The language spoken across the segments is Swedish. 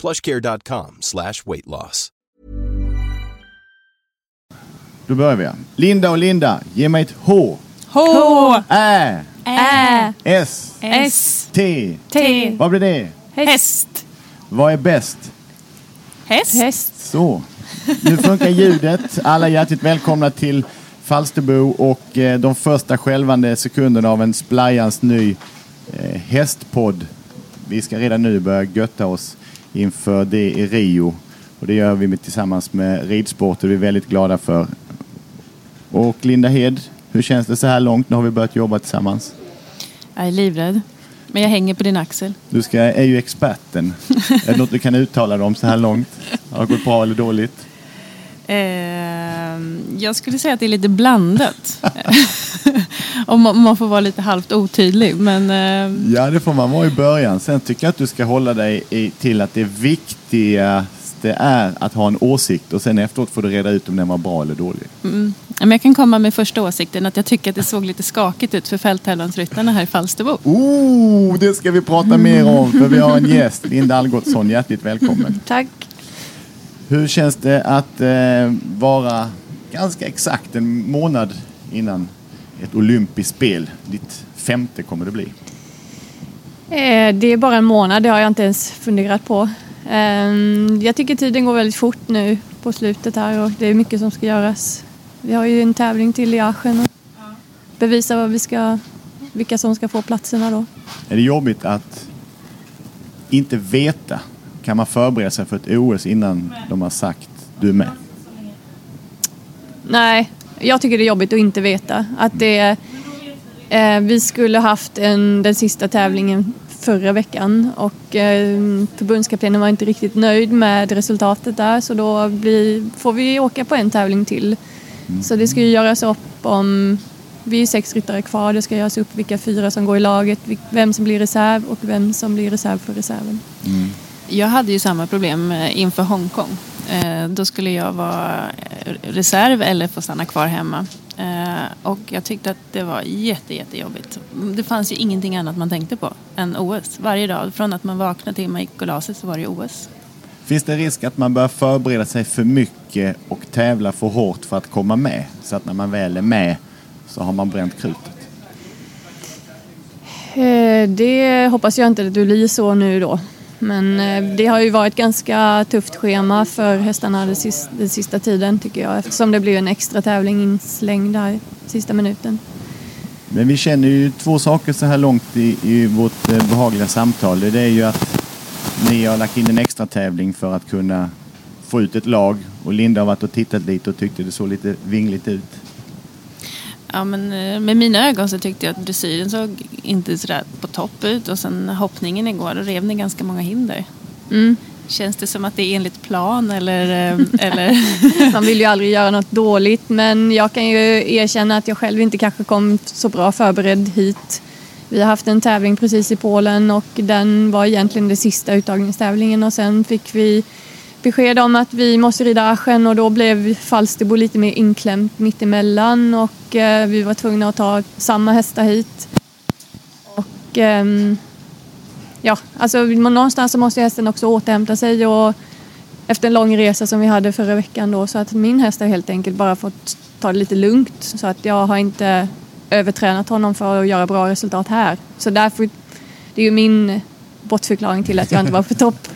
plushcare.com slash weight loss. Då börjar vi. Linda och Linda, ge mig ett H. H, Ä. Ä, S. S, T. T, Vad blir det? häst. Vad är bäst? Häst. Häst. Så. Nu funkar ljudet. Alla hjärtligt välkomna till Falsterbo och eh, de första skälvande sekunderna av en splajans ny eh, hästpodd. Vi ska redan nu börja götta oss inför det i Rio. Och det gör vi med, tillsammans med ridsport och vi är väldigt glada för. Och Linda Hed, hur känns det så här långt? Nu har vi börjat jobba tillsammans. Jag är livrädd. Men jag hänger på din axel. Du ska, är ju experten. är det något du kan uttala dig om så här långt? Har det gått bra eller dåligt? Ehm, jag skulle säga att det är lite blandat. Om man, om man får vara lite halvt otydlig. Men ehm, Ja, det får man vara i början. Sen tycker jag att du ska hålla dig i, till att det viktigaste är att ha en åsikt och sen efteråt får du reda ut om den var bra eller dålig. men jag kan komma med första åsikten att jag tycker att det såg lite skakigt ut för fälttävlansryttarna här i Falsterbo. Oh, det ska vi prata mer om för vi har en gäst, Linda Algotsson. Hjärtligt välkommen. Tack. Hur känns det att eh, vara ganska exakt en månad innan ett olympiskt spel? Ditt femte kommer det bli. Eh, Det är bara en månad, det har jag inte ens funderat på. Ehm, Jag tycker tiden går väldigt fort nu på slutet här och det är mycket som ska göras. Vi har ju en tävling till i Aschen och bevisa vad vi ska, vilka som ska få platserna då. Är det jobbigt att inte veta? Kan man förbereda sig för ett OS innan de har sagt du är med? Nej, jag tycker det är jobbigt att inte veta. Att det, eh, vi skulle haft en, den sista tävlingen förra veckan och eh, förbundskaptenen var inte riktigt nöjd med resultatet där så då blir, får vi åka på en tävling till. Så det ska ju göras upp om, vi är sex ryttare kvar, det ska göras upp vilka fyra som går i laget, vem som blir reserv och vem som blir reserv för reserven. Jag hade ju samma problem eh, inför Hongkong. Eh, Då skulle jag vara eh, reserv eller få stanna kvar hemma. Och jag tyckte att det var jätte, jättejobbigt. Det fanns ju ingenting annat man tänkte på än OS. Varje dag, från att man vaknade till man gick och la sig så var det OS. Finns det risk att man börjar förbereda sig för mycket och tävla för hårt för att komma med? Så att när man väl är med så har man bränt krutet. Det hoppas jag inte att det blir så nu då. Men eh, det har ju varit ganska tufft schema för hästarna den sista, den sista tiden tycker jag eftersom det blev en extra tävling inslängd här sista minuten. Men vi känner ju två saker så här långt i, i vårt eh, behagliga samtal. Det är ju att ni har lagt in en extra tävling för att kunna få ut ett lag och Linda har varit och tittat lite och tyckte det såg lite vingligt ut. Ja, men eh, med mina ögon så tyckte jag att dressyren såg inte sådär på topp ut och sen hoppningen igår, då rev ni ganska många hinder. Mm. Känns det som att det är enligt plan eller? eh, eller? Man vill ju aldrig göra något dåligt men jag kan ju erkänna att jag själv inte kanske kom så bra förberedd hit. Vi har haft en tävling precis i Polen och den var egentligen den sista uttagningstävlingen och sen fick vi besked om att vi måste rida Aschen och då blev Falsterbo lite mer inklämt mittemellan och eh, vi var tvungna att ta samma hästar hit. Och eh, ja, alltså någonstans så måste hästen också återhämta sig och efter en lång resa som vi hade förra veckan då så att min häst har helt enkelt bara fått ta det lite lugnt så att jag har inte övertränat honom för att göra bra resultat här. Så därför, det är ju min bortförklaring till att jag inte var på topp.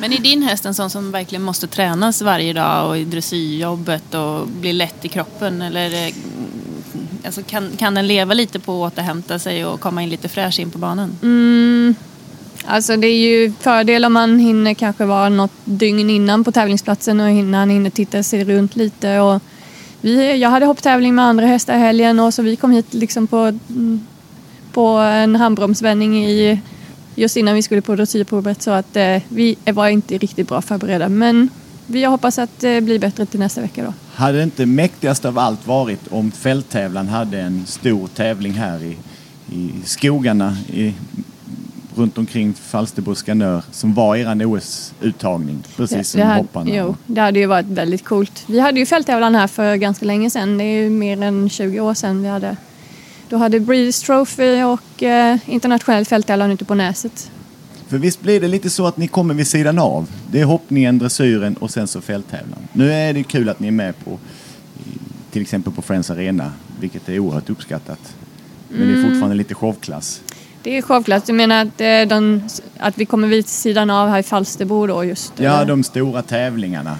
Men är din häst en sån som verkligen måste tränas varje dag och i dressyrjobbet och bli lätt i kroppen? Eller alltså kan, kan den leva lite på att återhämta sig och komma in lite fräsch in på banan? Mm, alltså det är ju fördel om man hinner kanske vara något dygn innan på tävlingsplatsen och innan hinner titta sig runt lite. Och vi, jag hade hopptävling med andra hästar i helgen och så vi kom hit liksom på, på en handbromsvändning i just innan vi skulle på dressyrprovet så att eh, vi var inte riktigt bra förberedda. Men vi hoppas att det blir bättre till nästa vecka då. Hade inte mäktigast av allt varit om fälttävlan hade en stor tävling här i, i skogarna i, runt omkring Falsterbo Skanör som var er OS-uttagning, precis det, som det hopparna. Jo, det hade ju varit väldigt coolt. Vi hade ju fälttävlan här för ganska länge sedan. Det är ju mer än 20 år sedan vi hade då hade Breeders Trophy och eh, internationell fälttävlan ute på Näset. För visst blir det lite så att ni kommer vid sidan av? Det är hoppningen, dressyren och sen så fälttävlan. Nu är det kul att ni är med på till exempel på Friends Arena, vilket är oerhört uppskattat. Men mm. det är mm. fortfarande lite showklass. Det är showklass. Du menar att, eh, de, att vi kommer vid sidan av här i Falsterbo då just? Ja, eller? de stora tävlingarna.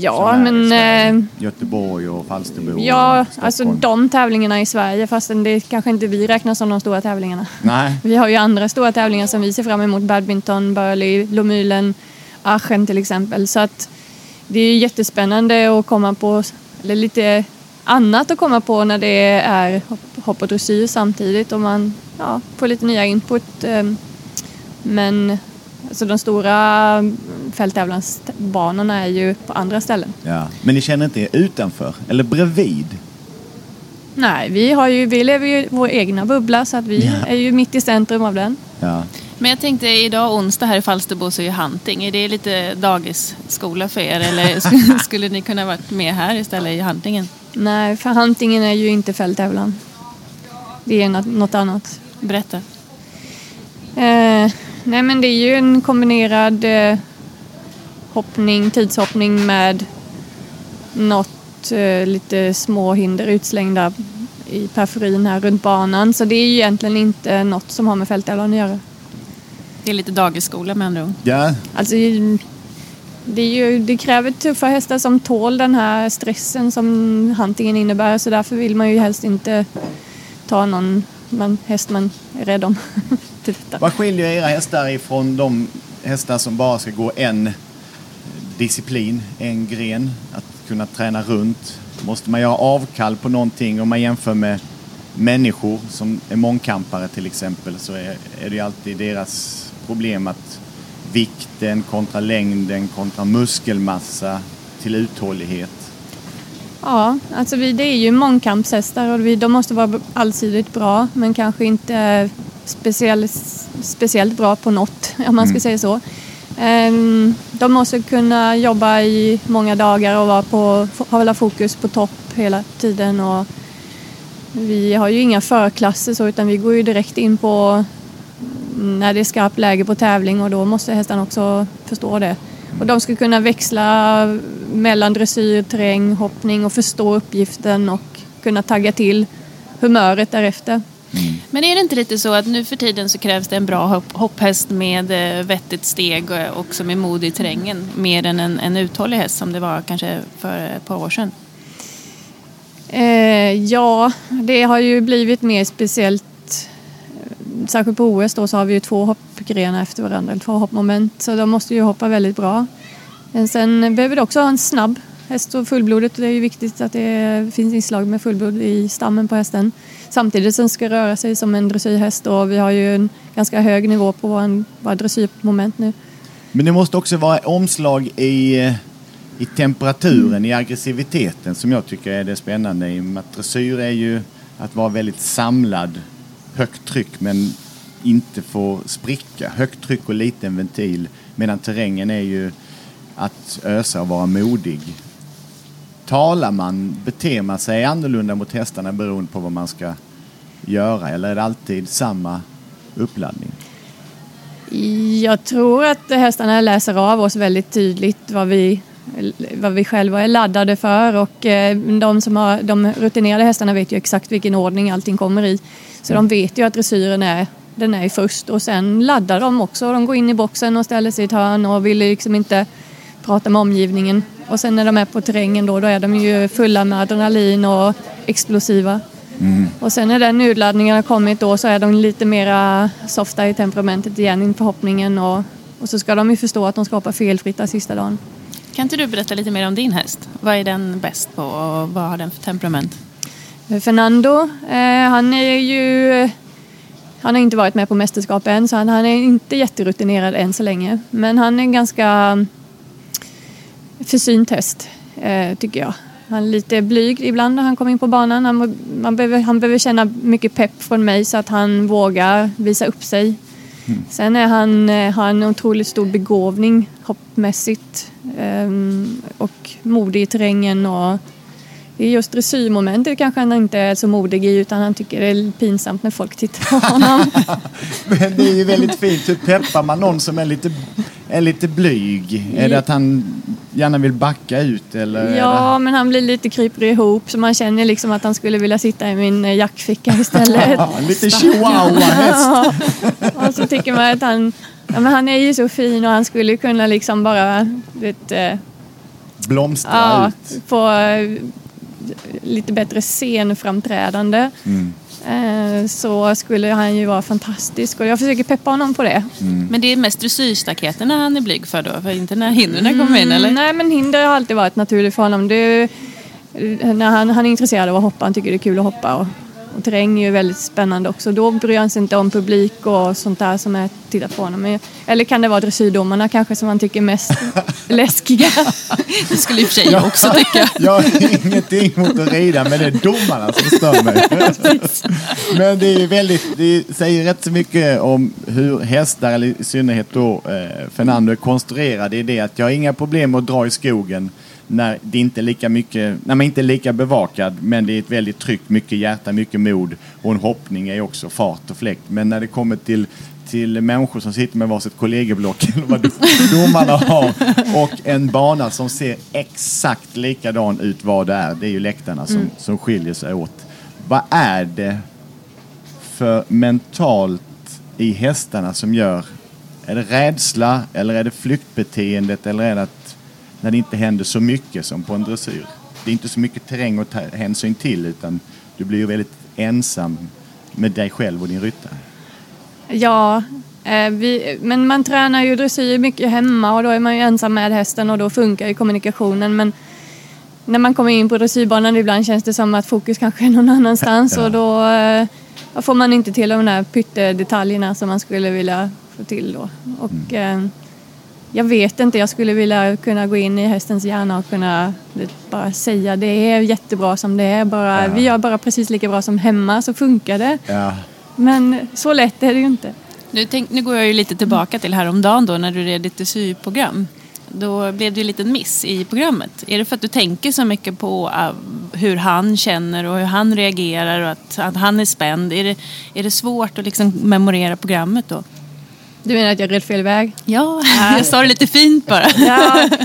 Ja, men... Eh, Göteborg och Falsterbo Ja, och alltså de tävlingarna i Sverige fastän det kanske inte vi räknar som de stora tävlingarna. Nej. Vi har ju andra stora tävlingar som vi ser fram emot. Badminton, Burley, Lomylen, Aachen till exempel. Så att det är jättespännande att komma på, eller lite annat att komma på när det är hopp och dressyr samtidigt och man ja, får lite nya input. Eh, men Alltså de stora fälttävlansbanorna är ju på andra ställen. Ja. Men ni känner inte er utanför eller bredvid? Nej, vi, har ju, vi lever ju i vår egna bubbla så att vi ja. är ju mitt i centrum av den. Ja. Men jag tänkte idag onsdag här i Falsterbo så är ju hunting. Är det lite dagisskola för er eller skulle, ni kunna varit med här istället i huntingen? Nej, för huntingen är ju inte fälttävlan. Det är något annat. Berätta. Eh, nej men det är ju en kombinerad eh, hoppning, tidshoppning med något eh, lite små hinder utslängda i periferin här runt banan. Så det är ju egentligen inte något som har med fälttävlan att göra. Det är lite dagisskola med andra ord. Ja. Alltså, det, ju, det, kräver tuffa hästar som tål den här stressen som hantingen innebär så därför vill man ju helst inte ta någon man, häst man är rädd om. Vad skiljer era hästar ifrån de hästar som bara ska gå en disciplin, en gren, att kunna träna runt? Måste man göra avkall på någonting om man jämför med människor som är mångkampare till exempel så är, är det alltid deras problem att vikten kontra längden kontra muskelmassa till uthållighet. Ja, alltså vi, det är ju mångkampshästar och vi, de måste vara allsidigt bra men kanske inte speciell, speciellt bra på något, om man ska mm. säga så. Ehm, de måste kunna jobba i många dagar och vara på, hålla fokus på topp hela tiden. Och vi har ju inga förklasser så utan vi går ju direkt in på när det är skarpt läge på tävling och då måste hästarna också förstå det. Och de ska kunna växla mellan dressyr, terräng, hoppning och förstå uppgiften och kunna tagga till humöret därefter. Mm. Men är det inte lite så att nu för tiden så krävs det en bra hopp hopphäst med eh, vettigt steg och som är modig i terrängen mer än en, en uthållig häst som det var kanske för ett par år sedan? Eh, ja, det har ju blivit mer speciellt. Särskilt på OS då så har vi ju två hoppgrenar efter varandra, två hoppmoment. Så de måste ju hoppa väldigt bra. Men sen behöver du också ha en snabb häst och fullblodet. Det är ju viktigt att det finns inslag med fullblod i stammen på hästen. Samtidigt som den ska röra sig som en dressyrhäst och vi har ju en ganska hög nivå på våra, våra dressyrmoment nu. Men det måste också vara omslag i, eh, i temperaturen, mm. i aggressiviteten som jag tycker är det spännande. I och med att dressyr är ju att vara väldigt samlad, högt tryck men inte få spricka. Högt tryck och liten ventil medan terrängen är ju att ösa och vara modig. Talar man, beter man sig annorlunda mot hästarna beroende på vad man ska göra eller är det alltid samma uppladdning? Jag tror att hästarna läser av oss väldigt tydligt vad vi, vad vi själva är laddade för och eh, de, som har, de rutinerade hästarna vet ju exakt vilken ordning allting kommer i. Så de vet ju att dressyren är, den är först och sen laddar de också. De går in i boxen och ställer sig i ett hörn och vill liksom inte prata med omgivningen. Och sen när de är på terrängen då, då är de ju fulla med adrenalin och explosiva. Mm. Och sen när den urladdningen har kommit då så är de lite mera softa i temperamentet igen in förhoppningen och, och så ska de ju förstå att de ska hoppa felfritt den sista dagen. Kan inte du berätta lite mer om din häst? Vad är den bäst på och vad har den för temperament? Fernando, eh, han är ju... Han har inte varit med på mästerskap än så han, han är inte jätterutinerad än så länge. Men han är ganska försynt häst, eh, tycker jag. Han är lite blyg ibland när han kommer in på banan. Han, man behöver, han behöver känna mycket pepp från mig så att han vågar visa upp sig. Mm. Sen är han, eh, har han en otroligt stor begåvning hoppmässigt um, och modig i terrängen. Och I just dressyrmomentet kanske han inte är så modig i utan han tycker det är pinsamt när folk tittar på honom. Men det är ju väldigt fint. Hur peppar man någon som är lite, är lite blyg? Är det att han gärna vill backa ut eller? Ja, men han blir lite kryper ihop så man känner liksom att han skulle vilja sitta i min eh, jackficka istället. lite chihuahua-häst. och så tycker man att han, ja, men han är ju så fin och han skulle kunna liksom bara, vet, eh, Blomstra ja, ut. få eh, lite bättre scenframträdande. Mm. Eh, så skulle han ju vara fantastisk och jag försöker peppa honom på det. Mm. Men det är mest dressyrstaketen han är blyg för då? För inte när hindren kommer in eller? Mm, nej men hinder har alltid varit naturligt för honom. Det, när han, han är intresserad av att hoppa, han tycker det är kul att hoppa. Och, och terräng är ju väldigt spännande också. Då bryr han sig inte om publik och sånt där som är tittar på honom. Eller kan det vara dressyrdomarna kanske som han tycker mest läskiga? Det skulle i och för sig jag också tycka. Jag har ingenting mot att rida men det är domarna som stör mig. men det är väldigt, det säger rätt så mycket om hur hästar, eller i synnerhet då eh, Fernando är konstruerad. Det är det att jag har inga problem att dra i skogen när det inte är lika mycket, när man inte är lika bevakad men det är ett väldigt tryck, mycket hjärta, mycket mod och en hoppning är också fart och fläkt. Men när det kommer till till människor som sitter med varsitt kollegieblock eller vad domarna har och en bana som ser exakt likadan ut vad det är. Det är ju läktarna som, mm. som skiljer sig åt. Vad är det för mentalt i hästarna som gör, är det rädsla eller är det flyktbeteendet eller är det att när det inte händer så mycket som på en dressyr? Det är inte så mycket terräng att ta hänsyn till utan du blir ju väldigt ensam med dig själv och din ryttare. Ja, eh, vi, men man tränar ju dressyr mycket hemma och då är man ju ensam med hästen och då funkar ju kommunikationen. Men när man kommer in på dressyrbanan ibland känns det som att fokus kanske är någon annanstans ja. och då, eh, då får man inte till de där pyttedetaljerna som man skulle vilja få till då. Och, mm. Jag vet inte, jag skulle vilja kunna gå in i hästens hjärna och kunna bara säga det är jättebra som det är. Bara, ja. Vi gör bara precis lika bra som hemma så funkar det. Ja. Men så lätt är det ju inte. Nu, tänk, nu går jag ju lite tillbaka till häromdagen då när du red ditt dresyrprogram. Då blev det ju en liten miss i programmet. Är det för att du tänker så mycket på uh, hur han känner och hur han reagerar och att, att han är spänd? Är det, är det svårt att liksom memorera programmet då? Du menar att jag red fel väg? Ja, jag sa det lite fint bara. ja.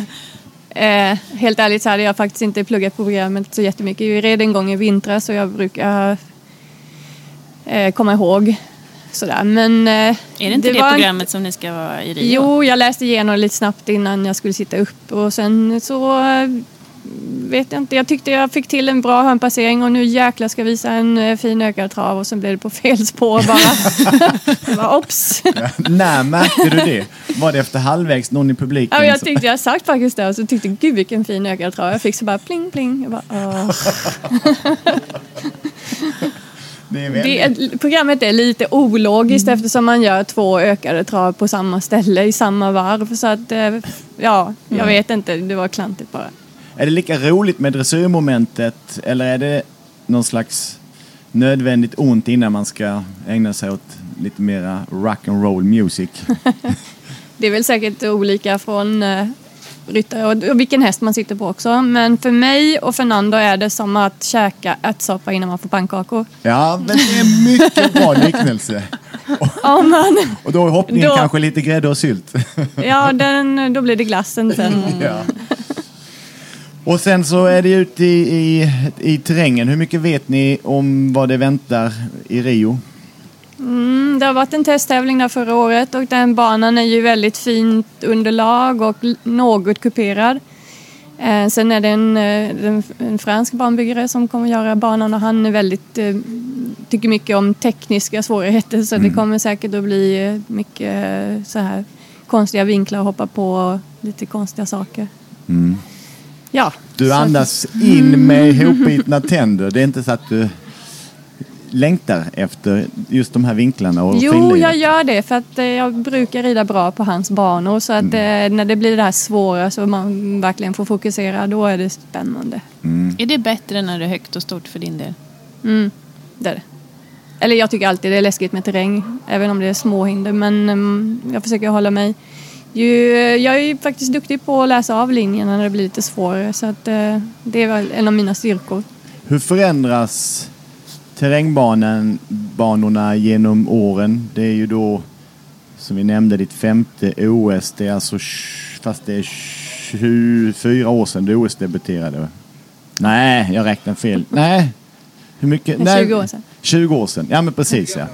Eh, helt ärligt så hade jag faktiskt inte pluggat på programmet så jättemycket. Vi red en gång i vintras och jag brukar eh, komma ihåg. Sådär. Men, eh, är det inte det, det programmet som ni ska vara i Rio? Jo, jag läste igenom lite snabbt innan jag skulle sitta upp och sen så eh, vet jag inte. Jag tyckte jag fick till en bra hörnpassering och nu jäklar ska jag visa en eh, fin ökad trav och sen blev det på fel spår bara. var ops. När märkte du det? Var det efter halvvägs någon i publiken? Ja, jag tyckte jag sagt faktiskt det och så tyckte gud vilken fin ökad trav. Jag fick så bara pling pling. Jag bara, Det det, programmet är lite ologiskt mm. eftersom man gör två ökade trav på samma ställe i samma varv. Så att, eh, ja, jag mm. vet inte, det var klantigt bara. Är det lika roligt med dressyrmomentet eller är det någon slags nödvändigt ont innan man ska ägna sig åt lite mera rock and roll music? det är väl säkert olika från, eh, ryttare och, vilken häst man sitter på också. Men för mig och Fernando är det som att käka ärtsoppa innan man får pannkakor. Ja, men det är mycket bra liknelse. Ja, men, Och då är hoppningen Då- kanske lite grädde och sylt. ja den, då blir det glassen sen. ja. Och sen så är det ute i, i, i terrängen. Hur mycket vet ni om vad det väntar i Rio? Mm, det har varit en testtävling där förra året och den banan är ju väldigt fint underlag och något kuperad. Eh, sen är det en, eh, en, en fransk banbyggare som kommer göra banan och han är väldigt, eh, tycker mycket om tekniska svårigheter så det kommer säkert att bli eh, mycket eh, så här konstiga vinklar att hoppa på och lite konstiga saker. Ja. Du så att- andas in med ihopbitna tänder. Det är inte så att du längtar efter just de här vinklarna och Jo, finliret? jag gör det för att eh, jag brukar rida bra på hans banor så att Mm. eh, när det blir det här svåra så man verkligen får fokusera då är det spännande. Är det bättre när det är högt och stort för din del? Mm, det är det. Eller jag tycker alltid det är läskigt med terräng även om det är små hinder men mm, jag försöker hålla mig. Ju, jag är ju faktiskt duktig på att läsa av linjerna när det blir lite svårare så att eh, det är väl en av mina styrkor. Hur förändras terrängbanorna genom åren? Det är ju då, som vi nämnde, ditt femte OS. Det är alltså, fast det är 24 år sedan du OS debuterade. Nej, jag räknar fel. Nej, hur mycket? Det är Nej, 20 år sedan. 20 år sedan, ja men precis ja.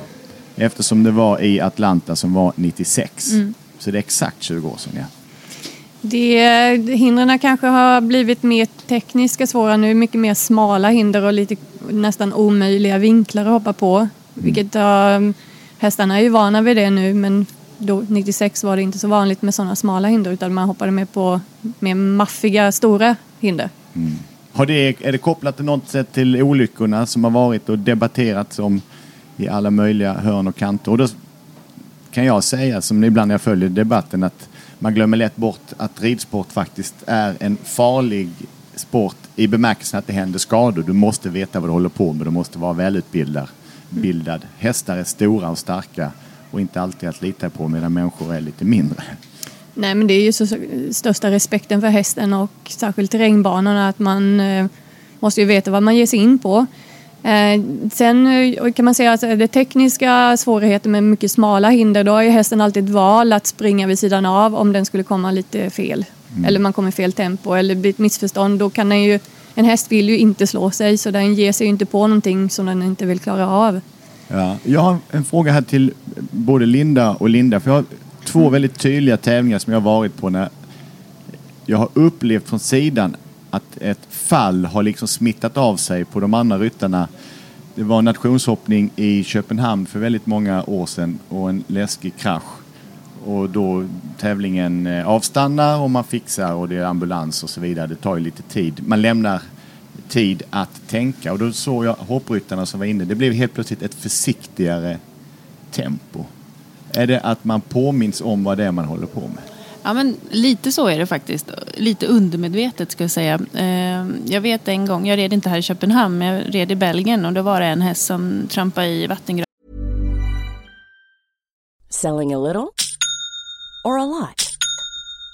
Eftersom det var i Atlanta som var 96. Mm. Så det är exakt 20 år sedan ja. Det, hindren kanske har blivit mer tekniska svåra nu, mycket mer smala hinder och lite nästan omöjliga vinklar att hoppa på. Vilket uh, hästarna är ju vana vid det nu men då, 96 var det inte så vanligt med sådana smala hinder utan man hoppade med på mer maffiga stora hinder. Har det, är det kopplat till något sätt till olyckorna som har varit och debatterats om i alla möjliga hörn och kanter? Och då kan jag säga, som ibland när jag följer debatten, att man glömmer lätt bort att ridsport faktiskt är en farlig sport i bemärkelsen att det händer skador. Du måste veta vad du håller på med, du måste vara välutbildad. Bildad. Hästar är stora och starka och inte alltid att lita på medan människor är lite mindre. Nej men det är ju så, så, största respekten för hästen och särskilt terrängbanorna att man eh, måste ju veta vad man ger sig in på. Eh, sen eh, kan man säga att det tekniska svårigheter med mycket smala hinder då har ju hästen alltid ett val att springa vid sidan av om den skulle komma lite fel. Eller man kommer i fel tempo eller blir ett missförstånd. Då kan den ju, en häst vill ju inte slå sig så den ger sig ju inte på någonting som den inte vill klara av. Ja, jag har en fråga här till både Linda och Linda. För jag har två väldigt tydliga tävlingar som jag har varit på när jag har upplevt från sidan att ett fall har liksom smittat av sig på de andra ryttarna. Det var en nationshoppning i Köpenhamn för väldigt många år sedan och en läskig krasch. Och då tävlingen eh, avstannar och man fixar och det är ambulans och så vidare. Det tar ju lite tid. Man lämnar tid att tänka och då såg jag hoppryttarna som var inne. Det blev helt plötsligt ett försiktigare tempo. Är det att man påminns om vad det är man håller på med? Ja, men lite så är det faktiskt. Lite undermedvetet ska jag säga. Eh, jag vet en gång, jag red inte här i Köpenhamn, men jag red i Belgien och då var det en häst som trampade i vattengröt. Selling a little or a lot?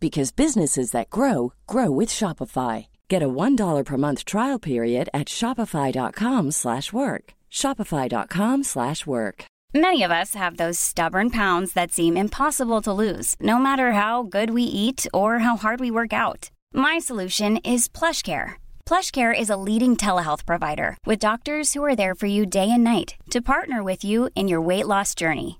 because businesses that grow grow with Shopify. Get a $1 per month trial period at shopify.com/work. shopify.com/work. Many of us have those stubborn pounds that seem impossible to lose, no matter how good we eat or how hard we work out. My solution is PlushCare. PlushCare is a leading telehealth provider with doctors who are there for you day and night to partner with you in your weight loss journey.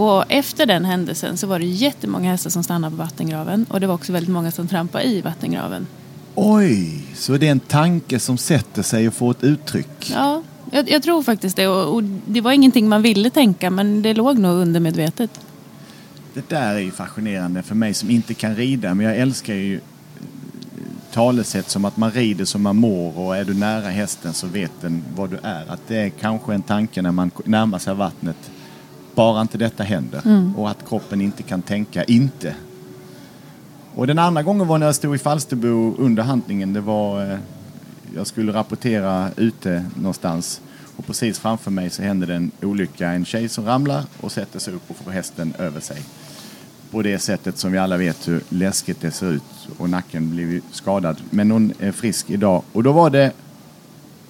Och efter den händelsen så var det jättemånga hästar som stannade på vattengraven. Och det var också väldigt många som trampade i vattengraven. Oj, så det är en tanke som sätter sig och får ett uttryck. Ja, jag, jag tror faktiskt det. Och, och det var ingenting man ville tänka men det låg nog undermedvetet. Det där är ju fascinerande för mig som inte kan rida. Men jag älskar ju eh, talesätt som att man rider som man mår och är du nära hästen så vet den vad du är. Att det är kanske en tanke när man närmar sig vattnet. Bara inte detta händer. Mm. Och att kroppen inte kan tänka inte. Och den andra gången var när jag stod i Falsterbo under handlingen. Det var, eh, jag skulle rapportera ute någonstans. Och precis framför mig så hände det en olycka. En tjej som ramlar och sätter sig upp och får hästen över sig. På det sättet som vi alla vet hur läskigt det ser ut. Och nacken blev skadad. Men hon är frisk idag. Och då var det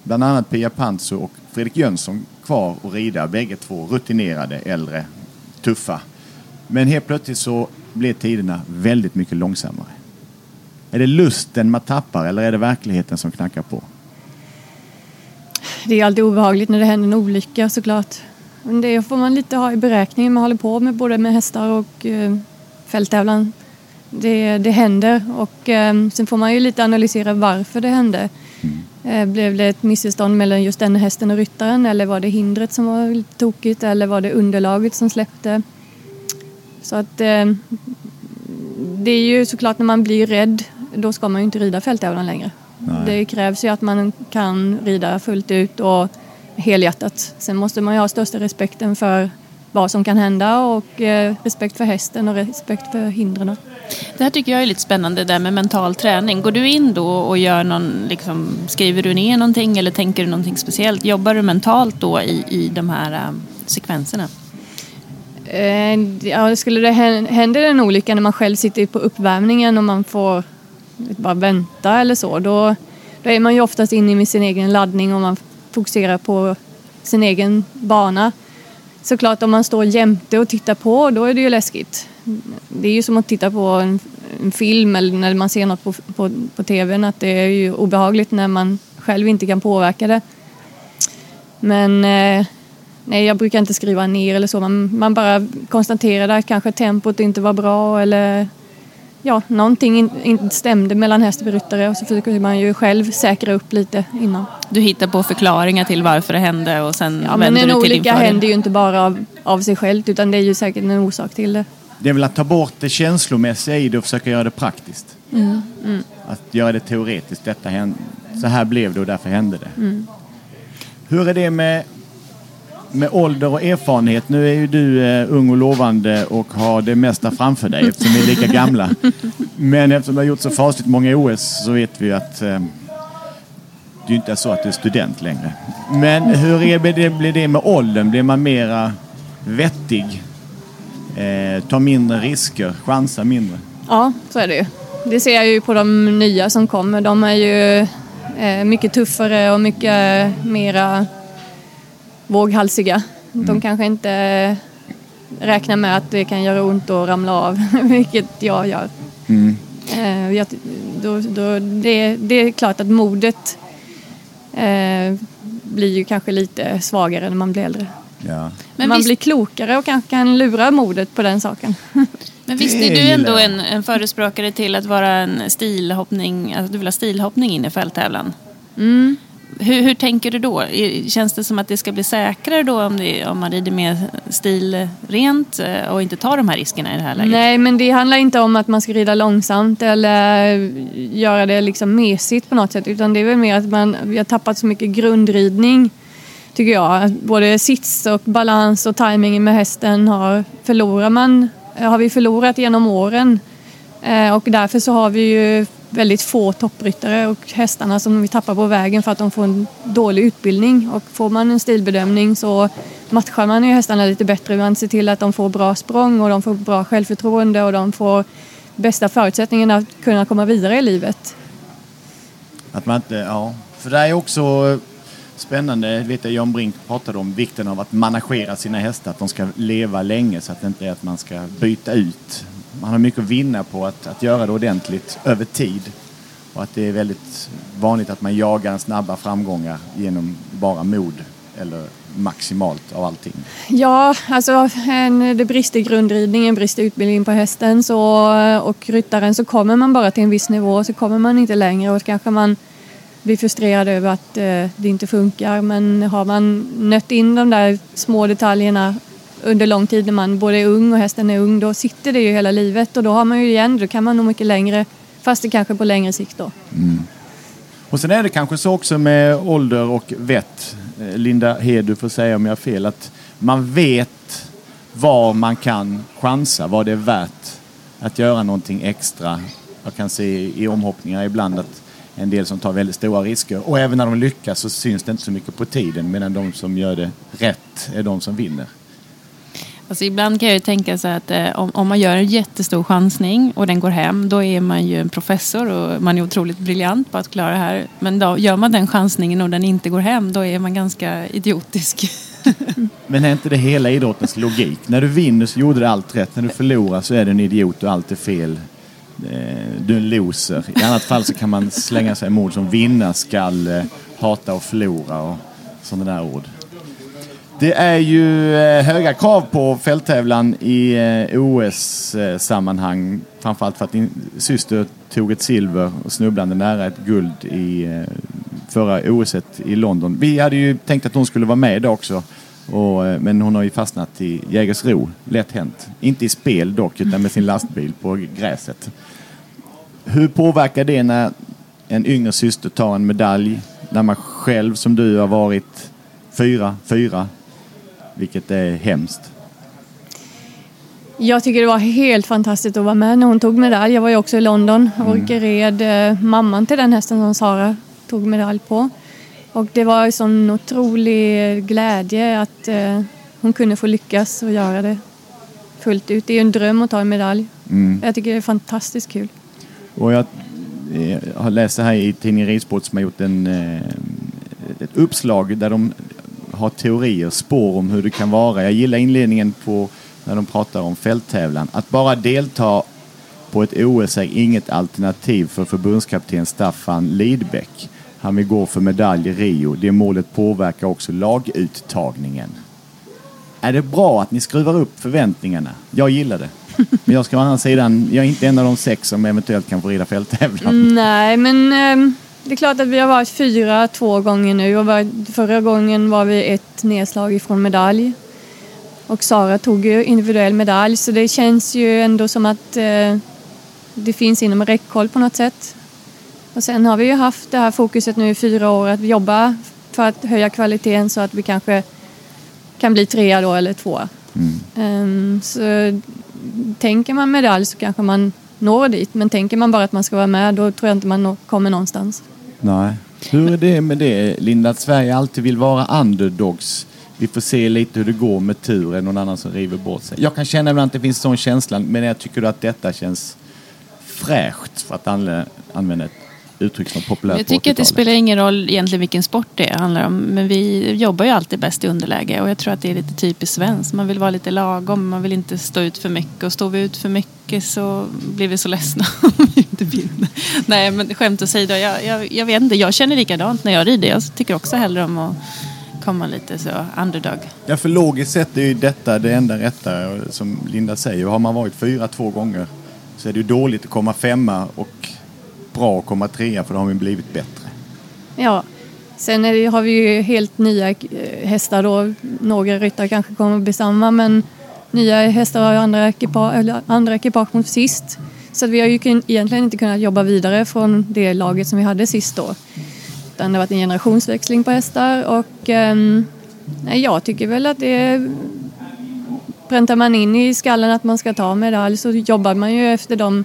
bland annat Pia Pantzo och Fredrik Jönsson kvar och rida. Bägge två rutinerade, äldre, tuffa. Men helt plötsligt så blev tiderna väldigt mycket långsammare. Är det lusten man tappar eller är det verkligheten som knackar på? Det är alltid obehagligt när det händer en olycka såklart. Men det får man lite ha i beräkningen. Man håller på med både med hästar och eh, fälttävlan. Det, det händer och eh, sen får man ju lite analysera varför det hände. Eh, blev det ett missförstånd mellan just den hästen och ryttaren eller var det hindret som var tokigt eller var det underlaget som släppte? Så att eh, det är ju såklart när man blir rädd då ska man ju inte rida fälttävlan längre. Det krävs ju att man kan rida fullt ut och helhjärtat. Sen måste man ju ha största respekten för vad som kan hända och eh, respekt för hästen och respekt för hindren. Det här tycker jag är lite spännande där med mental träning. Går du in då och gör någon, liksom, skriver du ner någonting eller tänker du någonting speciellt? Jobbar du mentalt då i, i de här äh, sekvenserna? Eh, ja, skulle det hän- händer en olycka när man själv sitter på uppvärmningen och man får bara vänta eller så, då, då är man ju oftast inne i sin egen laddning och man fokuserar på sin egen bana. Såklart om man står jämte och tittar på, då är det ju läskigt. Det är ju som att titta på en, en film eller när man ser något på, på, på tvn, att det är ju obehagligt när man själv inte kan påverka det. Men eh, nej, jag brukar inte skriva ner eller så. Man, man bara konstaterar att kanske tempot inte var bra eller ja, någonting in, inte stämde mellan häst och ryttare och så försöker man ju själv säkra upp lite innan. Du hittar på förklaringar till varför det hände och sen Ja, men vänder en du till din olycka fördel. händer ju inte bara av, av sig självt utan det är ju säkert en orsak till det. Det är väl att ta bort det känslomässiga i det och försöka göra det praktiskt. Mm. Mm. Att göra det teoretiskt. Detta hände, så här blev det och därför hände det. Mm. Hur är det med, med ålder och erfarenhet? Nu är ju du eh, ung och lovande och har det mesta framför dig eftersom vi är lika gamla. Men eftersom du har gjort så fasligt många OS så vet vi ju att eh, det ju inte är så att du är student längre. Men hur är det, blir det med åldern? Blir man mera vettig? Eh, tar mindre risker? Chansar mindre? Ja, så är det ju. Det ser jag ju på de nya som kommer. De är ju eh, mycket tuffare och mycket mera våghalsiga. De Mm. kanske inte räknar med att det kan göra ont att ramla av, vilket jag gör. Mm. Eh, jag, då, då, det, det är klart att modet eh, blir ju kanske lite svagare när man blir äldre. Ja. Men man visst- blir klokare och kanske kan lura modet på den saken. Men visst är du ändå en, en förespråkare till att vara en stilhoppning, att du vill ha stilhoppning in i fälttävlan? Mm. Hur, hur tänker du då? Känns det som att det ska bli säkrare då om, det, om man rider mer stilrent eh, och inte tar de här riskerna i det här läget? Nej, men det handlar inte om att man ska rida långsamt eller göra det liksom mesigt på något sätt. Utan det är väl mer att man, vi har tappat så mycket grundridning, tycker jag. Både sits och balans och timingen med hästen har, förlorar man, har vi förlorat genom åren. Eh, och därför så har vi ju väldigt få toppryttare och hästarna som vi tappar på vägen för att de får en dålig utbildning. Och får man en stilbedömning så matchar man ju hästarna lite bättre. Man ser till att de får bra språng och de får bra självförtroende och de får bästa förutsättningarna att kunna komma vidare i livet. Att man inte, ja. För det är också spännande, vet jag Jan Brink pratade om vikten av att managera sina hästar, att de ska leva länge så att det inte är att man ska byta ut. Man har mycket att vinna på att, att göra det ordentligt över tid. Och att det är väldigt vanligt att man jagar snabba framgångar genom bara mod eller maximalt av allting. Ja, alltså en, det brister i grundridningen, brister i utbildningen på hästen så, och ryttaren så kommer man bara till en viss nivå så kommer man inte längre och kanske man blir frustrerad över att eh, det inte funkar. Men har man nött in de där små detaljerna under lång tid när man både är ung och hästen är ung då sitter det ju hela livet och då har man ju igen, då kan man nog mycket längre fast det kanske på längre sikt då. Mm. Och sen är det kanske så också med ålder och vett. Eh, Linda Hed, du får säga om jag har fel. Att man vet var man kan chansa, vad det är värt att göra någonting extra. Jag kan se i omhoppningar ibland att en del som tar väldigt stora risker och även när de lyckas så syns det inte så mycket på tiden medan de som gör det rätt är de som vinner. Alltså ibland kan jag ju tänka så att eh, om, om man gör en jättestor chansning och den går hem, då är man ju en professor och man är otroligt briljant på att klara det här. Men då gör man den chansningen och den inte går hem, då är man ganska idiotisk. Men är inte det hela idrottens logik? När du vinner så gjorde du allt rätt. När du förlorar så är du en idiot och allt är fel. Eh, du är en loser. I annat fall så kan man slänga sig med ord som vinna skall, eh, hata och förlora och sådana där ord. Det är ju eh, höga krav på fälttävlan i eh, OS-sammanhang. Eh, Framförallt för att din syster tog ett silver och snubblande nära ett guld i förra OS i London. Vi hade ju tänkt att hon skulle vara med idag också. Och, men hon har ju fastnat i Jägersro. Lätt hänt. Inte i spel dock, utan med sin lastbil på gräset. Hur påverkar det när en yngre syster tar en medalj? När man själv som du har varit fyra, fyra. Vilket är hemskt. Jag tycker det var helt fantastiskt att vara med när hon tog medalj. Jag var ju också i London och red eh, mamman till den hästen som Sara tog medalj på. Och det var en sån otrolig glädje att eh, hon kunde få lyckas och göra det fullt ut. Det är ju en dröm att ta en medalj. Mm. Jag tycker det är fantastiskt kul. Och jag eh, har läst här i tidningen Ridsport som har gjort en, ett uppslag där de har teorier, spår om hur det kan vara. Jag gillar inledningen på när de pratar om fälttävlan. Att bara delta på ett OS är inget alternativ för förbundskapten Staffan Lidbeck. Han vill gå för medalj i Rio. Det målet påverkar också laguttagningen. Är det bra att ni skruvar upp förväntningarna? Jag gillar det. Men jag ska å andra sidan, jag är inte en av de sex som eventuellt kan få rida fälttävlan. Mm, nej, men ehm, det är klart att vi har varit fyra två gånger nu och var, förra gången var vi ett nedslag ifrån medalj. Och Sara tog ju individuell medalj så det känns ju ändå som att eh, det finns inom räckhåll på något sätt. Och sen har vi ju haft det här fokuset nu i fyra år att jobba för att höja kvaliteten så att vi kanske kan bli trea då eller tvåa. Ehm, så tänker man medalj så kanske man når dit men tänker man bara att man ska vara med då tror jag inte man kommer någonstans. Nej. Hur är det med det, Linda, att Sverige alltid vill vara underdogs? Vi får se lite hur det går med tur, är någon annan som river bort sig. Jag kan känna ibland att det finns sån känsla, men jag tycker att detta känns fräscht, för att använda ett uttryck som är populärt Jag tycker att det 80-talet. spelar ingen roll egentligen vilken sport det handlar om. Men vi jobbar ju alltid bäst i underläge. Och jag tror att det är lite typiskt svenskt. Man vill vara lite lagom. Man vill inte stå ut för mycket. Och står vi ut för mycket så blir vi så ledsna om vi inte vinner. Nej, men skämt åsido. Jag, jag, jag vet inte. Jag känner likadant när jag rider. Jag tycker också hellre om att komma lite så underdog. Ja, för logiskt sett är ju detta det enda rätta, som Linda säger. Har man varit fyra två gånger så är det ju dåligt att komma femma och bra att komma trea för då har vi blivit bättre. Ja. Sen är det, har vi ju helt nya eh, hästar då. Några ryttare kanske kommer att bli samma men nya hästar har ju andra ekipage, eller andra ekipage mot sist. Så vi har ju egentligen inte kunnat jobba vidare från det laget som vi hade sist då. Utan det har varit en generationsväxling på hästar och eh, jag tycker väl att det präntar man in i skallen att man ska ta medalj så jobbar man ju efter de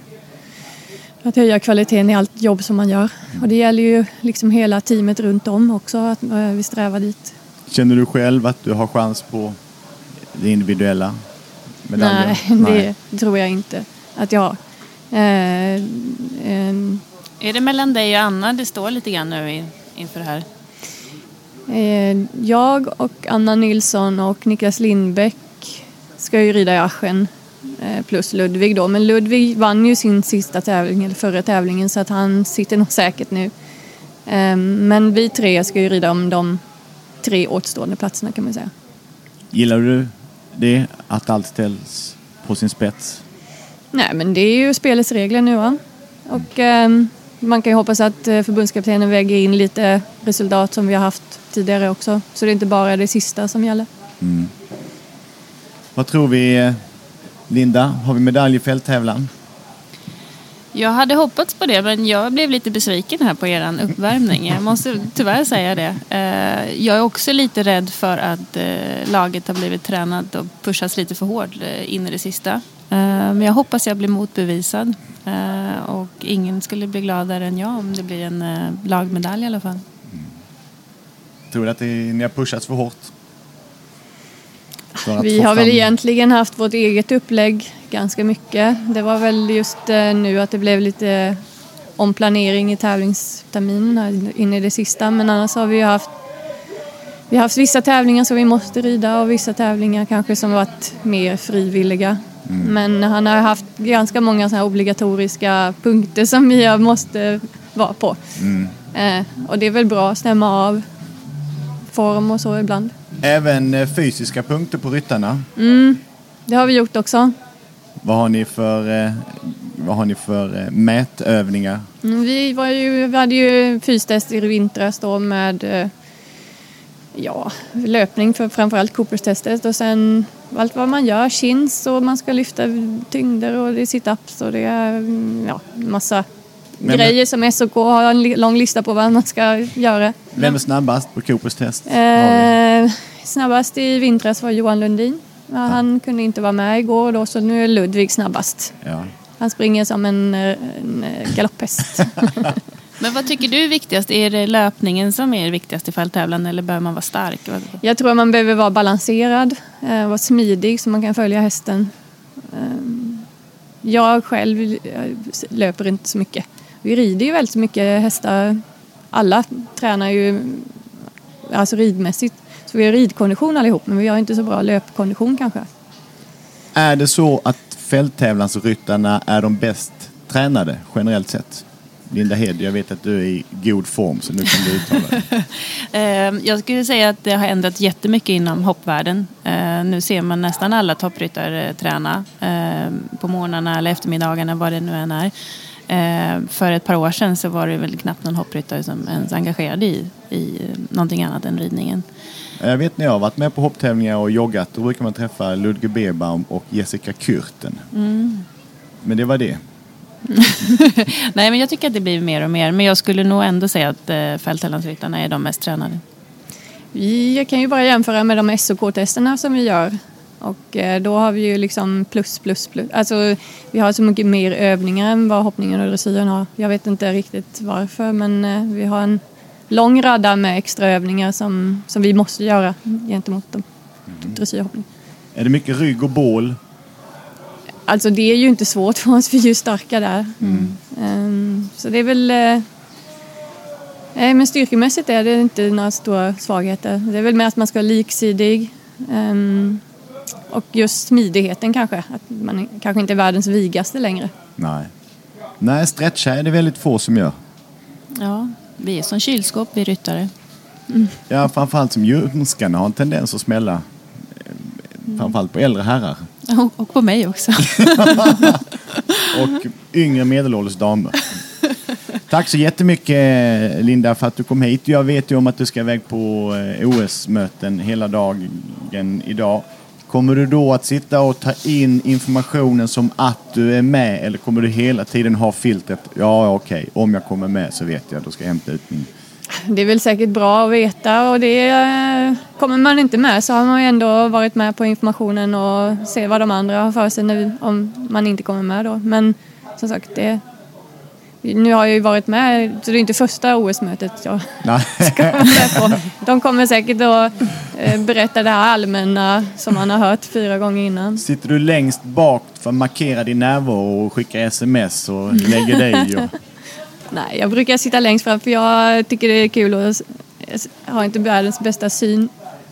att höja kvaliteten i allt jobb som man gör. Och det gäller ju liksom hela teamet runt om också att eh, vi strävar dit. Känner du själv att du har chans på det individuella medaljen? Nej, det tror jag inte att jag har. Eh, ehm, Är det mellan dig och Anna det står lite grann nu i- inför det här? eh, jag och Anna Nilsson och Niklas Lindbäck ska ju rida i Aschen eh, plus Ludvig då. Men Ludvig vann ju sin sista tävling, eller förra tävlingen, så att han sitter nog säkert nu. Eh, men vi tre ska ju rida om de tre återstående platserna kan man säga. Gillar du det, att allt ställs på sin spets? Nej, men det är ju spelets regler nu va. Och ehm, man kan ju hoppas att eh, förbundskaptenen väger in lite resultat som vi har haft tidigare också. Så det är inte bara det sista som gäller. Mm. Vad tror vi, eh, Linda? Har vi medalj i fälttävlan? Jag hade hoppats på det men jag blev lite besviken här på er uppvärmning. Jag måste tyvärr säga det. Eh, Jag är också lite rädd för att eh, laget har blivit tränat och pushats lite för hårt eh, in i det sista. Men jag hoppas jag blir motbevisad. Och ingen skulle bli gladare än jag om det blir en lagmedalj i alla fall. Tror du att ni har pushats för hårt? För att Vi har väl fram- egentligen haft vårt eget upplägg ganska mycket. Det var väl just eh, nu att det blev lite omplanering i tävlingsterminen här in i det sista. Men annars har vi ju haft vi har haft vissa tävlingar som vi måste rida och vissa tävlingar kanske som varit mer frivilliga. Men han har haft ganska många såna obligatoriska punkter som vi måste vara på. Mm. Eh, och det är väl bra att stämma av form och så ibland. Även eh, fysiska punkter på ryttarna. Mm, det har vi gjort också. Vad har ni för, eh, vad har ni för eh, mätövningar? Mm, Vi, var ju, vi hade ju fystest i vintras då med ja, löpning för framförallt Coopers-testet och sen allt vad man gör, chins och man ska lyfta tyngder och det är sit-ups och det är mm, ja, massa Men- grejer som SOK har en lång lista på vad man ska göra. Vem är snabbast på Coopers test? Eh, snabbast i vintras var Johan Lundin. Ja, Han kunde inte vara med igår då så nu är Ludvig snabbast. Ja. Han springer som en, en eh, galopphäst. Men vad tycker du är viktigast? Är det löpningen som är viktigast i fälttävlan eller behöver man vara stark? Jag tror man behöver vara balanserad, eh, vara smidig så man kan följa hästen. Eh, Jag själv eh, löper inte så mycket. Vi rider ju väldigt mycket hästar. Alla tränar ju alltså ridmässigt. Så vi har ridkondition allihop men vi har inte så bra löpkondition kanske. Är det så att fälttävlansryttarna är de bäst tränade generellt sett? Linda Hed, jag vet att du är i god form så nu kan du uttala dig. Eh, Jag skulle säga att det har ändrat jättemycket inom hoppvärlden. Eh, Nu ser man nästan alla toppryttare träna eh, på morgnarna eller eftermiddagarna, vad det nu än är. Eh, För ett par år sedan så var det väl knappt någon hoppryttare som ens engagerade i, i någonting annat än ridningen. Jag vet när jag har varit med på hopptävlingar och joggat, då brukar man träffa Ludger Bebaum och Jessica Kürten. Mm. Men det var det. Nej, men jag tycker att det blir mer och mer. Men jag skulle nog ändå säga att eh, fälttävlansryttarna är de mest tränade. Vi kan ju bara jämföra med de SOK-testerna som vi gör. Och eh, då har vi ju liksom plus, plus, plus. Alltså vi har så mycket mer övningar än vad hoppningen och dressyren har. Jag vet inte riktigt varför men eh, vi har en lång radda med extra övningar som, som vi måste göra gentemot dem. Dressyrhoppning. Är det mycket rygg och bål? Alltså det är ju inte svårt för oss, vi är ju starka där. Ehm, så det är väl Nej, men styrkemässigt är det inte några stora svagheter. Det är väl mer att man ska vara liksidig. ehm, och just smidigheten kanske. Att man kanske inte är världens vigaste längre. Nej. Nej, stretcha är det väldigt få som gör. Ja, vi är som kylskåp, vi ryttare. Ja, framförallt som ljumskarna har en tendens att smälla. eh, Framförallt på äldre herrar. Och, och på mig också. och yngre medelålders damer. Tack så jättemycket Linda för att du kom hit. Jag vet ju om att du ska iväg på eh, OS-möten hela dagen idag. Kommer du då att sitta och ta in informationen som att du är med eller kommer du hela tiden ha filtret? Ja, okej, om jag kommer med så vet jag, då ska jag hämta ut min... Det är väl säkert bra att veta och det eh, kommer man inte med så har man ju ändå varit med på informationen och ser vad de andra har för sig nu, om man inte kommer med då. Men som sagt, det, nu har jag ju varit med, så det är inte första OS-mötet jag ska vara med på. De kommer säkert att eh, berätta det här allmänna som man har hört fyra gånger innan. Sitter du längst bak för att markera din närvaro och skicka sms och lägger dig? Och... Nej, jag brukar sitta längst fram för jag tycker det är kul och har inte världens bästa syn.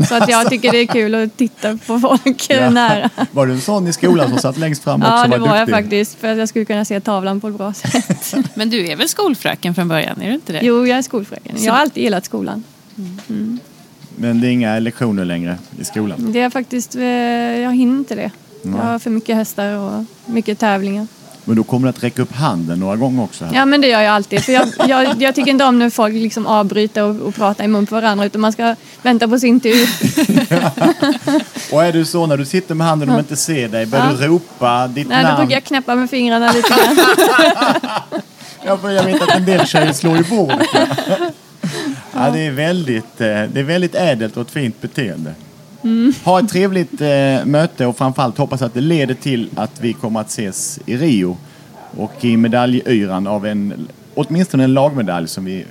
Så att jag tycker det är kul att titta på folk Ja. nära. Var du en sån i skolan som satt längst fram också Ja, och det var jag duktig? faktiskt. För att jag skulle kunna se tavlan på ett bra sätt. Men du är väl skolfröken från början, är du inte det? Jo, jag är skolfröken. Jag har alltid gillat skolan. Mm. Men det är inga lektioner längre i skolan? Det är faktiskt, eh, jag hinner inte det. Jag har för mycket hästar och mycket tävlingar. Men då kommer du att räcka upp handen några gånger också? Här. Ja, men det gör jag alltid. För jag, jag, jag tycker inte om när folk liksom avbryter och, och pratar i mun på varandra. Utan man ska vänta på sin tur. Och är du så när du sitter med handen och de inte ser dig, börjar Ja. du ropa ditt Nej, då namn? brukar jag knäppa med fingrarna lite grann. Ja, för jag vet att en del tjejer slår i bordet. Ja. Ja, det, är väldigt, eh, det är väldigt ädelt och ett fint beteende. Mm. Ha ett trevligt eh, möte och framförallt hoppas att det leder till att vi kommer att ses i Rio och i medaljöran av en, åtminstone en lagmedalj som vi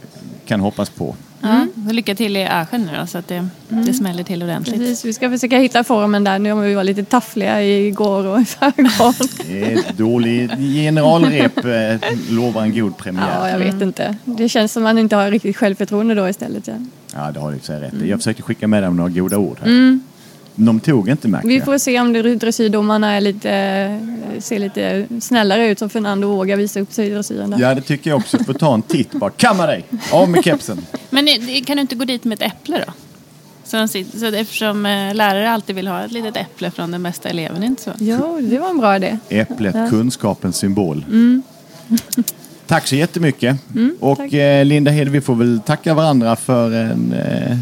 kan hoppas på. Ja, lycka till i Aschen nu då, så att det, det smäller till ordentligt. Precis, vi ska försöka hitta formen där. Nu har vi varit lite taffliga igår och i förrgår. Det är ett dåligt generalrep eh, lovar en god premiär. Ja, jag vet inte. Det känns som att man inte har riktigt självförtroende då istället. Ja. Ja, det har du i och för sig rätt i. Jag försökte skicka med dem några goda ord här. Mm. De tog inte märker Vi får se om dressyrdomarna är lite, ser lite snällare ut som Fernando vågar visa upp sig i dressyren. Ja, det tycker jag också. Får ta en titt bara. Kamma dig! Av med kepsen! Men eh, kan du inte gå dit med ett äpple då? Så, de sitter, så eftersom eh, lärare alltid vill ha ett litet äpple från den bästa eleven, inte så? Jo, det var en bra idé. Äpplet, Ja. kunskapens symbol. Mm. Tack så jättemycket. Mm, och tack. eh, Linda Hed, vi får väl tacka varandra för en eh,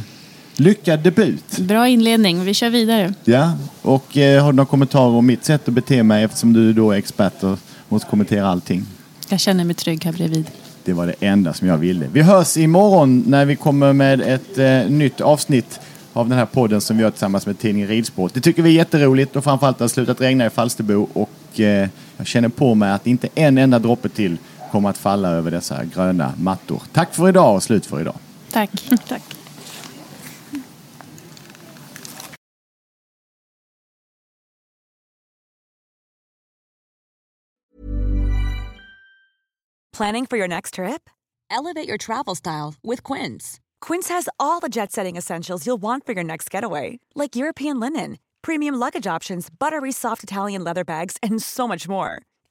lyckad debut. Bra inledning, vi kör vidare. Ja, och eh, har du några kommentarer om mitt sätt att bete mig eftersom du då är expert och måste kommentera allting? Jag känner mig trygg här bredvid. Det var det enda som jag ville. Vi hörs imorgon när vi kommer med ett eh, nytt avsnitt av den här podden som vi gör tillsammans med tidningen Ridsport. Det tycker vi är jätteroligt och framförallt har det slutat regna i Falsterbo och eh, jag känner på mig att inte en enda droppe till kommer att falla över dessa gröna mattor. Tack för idag och slut för idag. Tack. Tack. Planning for your next trip? Elevate your travel style with Quince. Quince has all the jet setting essentials you'll want for your next getaway, like European linen, premium luggage options, buttery soft Italian leather bags, and so much more.